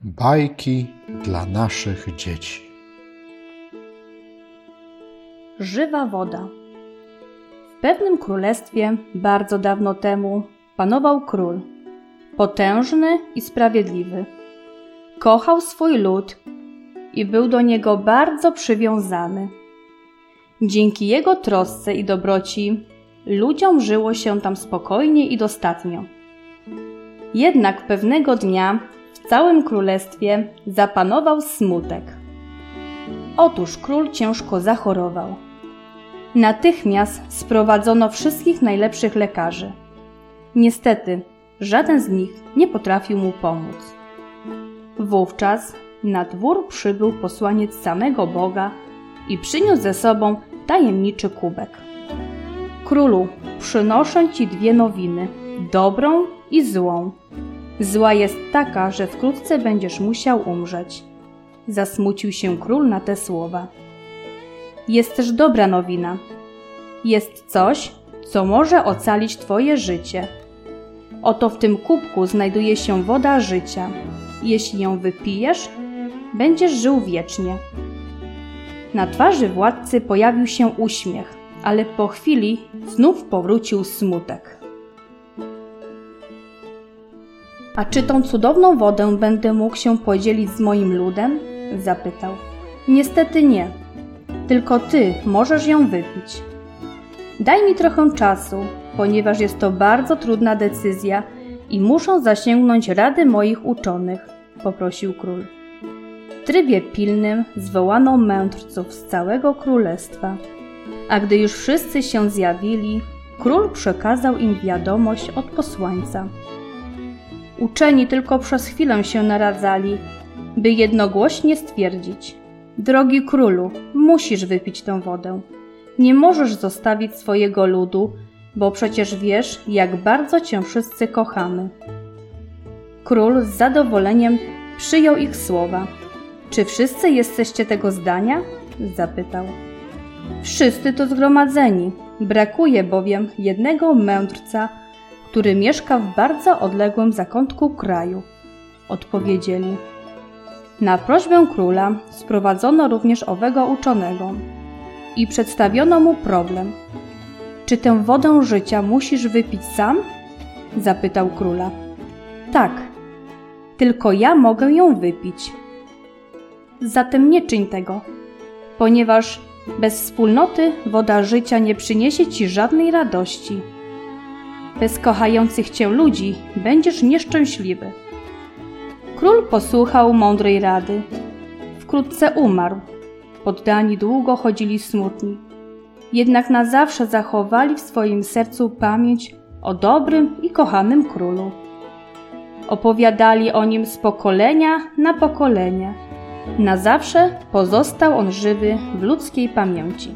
Bajki dla naszych dzieci. Żywa woda. W pewnym królestwie bardzo dawno temu panował król, potężny i sprawiedliwy. Kochał swój lud i był do niego bardzo przywiązany. Dzięki jego trosce i dobroci ludziom żyło się tam spokojnie i dostatnio. Jednak pewnego dnia w całym królestwie zapanował smutek. Otóż król ciężko zachorował. Natychmiast sprowadzono wszystkich najlepszych lekarzy. Niestety, żaden z nich nie potrafił mu pomóc. Wówczas na dwór przybył posłaniec samego Boga i przyniósł ze sobą tajemniczy kubek. Królu, przynoszę ci dwie nowiny, dobrą i złą. Zła jest taka, że wkrótce będziesz musiał umrzeć. Zasmucił się król na te słowa. Jest też dobra nowina. Jest coś, co może ocalić Twoje życie. Oto w tym kubku znajduje się woda życia. Jeśli ją wypijesz, będziesz żył wiecznie. Na twarzy władcy pojawił się uśmiech, ale po chwili znów powrócił smutek. A czy tą cudowną wodę będę mógł się podzielić z moim ludem? zapytał. Niestety nie. Tylko ty możesz ją wypić. Daj mi trochę czasu, ponieważ jest to bardzo trudna decyzja i muszą zasięgnąć rady moich uczonych, poprosił król. W trybie pilnym zwołano mędrców z całego królestwa, a gdy już wszyscy się zjawili, król przekazał im wiadomość od posłańca. Uczeni tylko przez chwilę się naradzali, by jednogłośnie stwierdzić: Drogi królu, musisz wypić tę wodę. Nie możesz zostawić swojego ludu, bo przecież wiesz, jak bardzo cię wszyscy kochamy. Król z zadowoleniem przyjął ich słowa. Czy wszyscy jesteście tego zdania? zapytał. Wszyscy to zgromadzeni. Brakuje bowiem jednego mędrca, który mieszka w bardzo odległym zakątku kraju, odpowiedzieli. Na prośbę króla sprowadzono również owego uczonego i przedstawiono mu problem. Czy tę wodę życia musisz wypić sam? zapytał króla. Tak, tylko ja mogę ją wypić. Zatem nie czyń tego, ponieważ bez wspólnoty woda życia nie przyniesie ci żadnej radości bez kochających cię ludzi będziesz nieszczęśliwy. Król posłuchał mądrej rady. Wkrótce umarł. Poddani długo chodzili smutni. Jednak na zawsze zachowali w swoim sercu pamięć o dobrym i kochanym królu. Opowiadali o nim z pokolenia na pokolenie. Na zawsze pozostał on żywy w ludzkiej pamięci.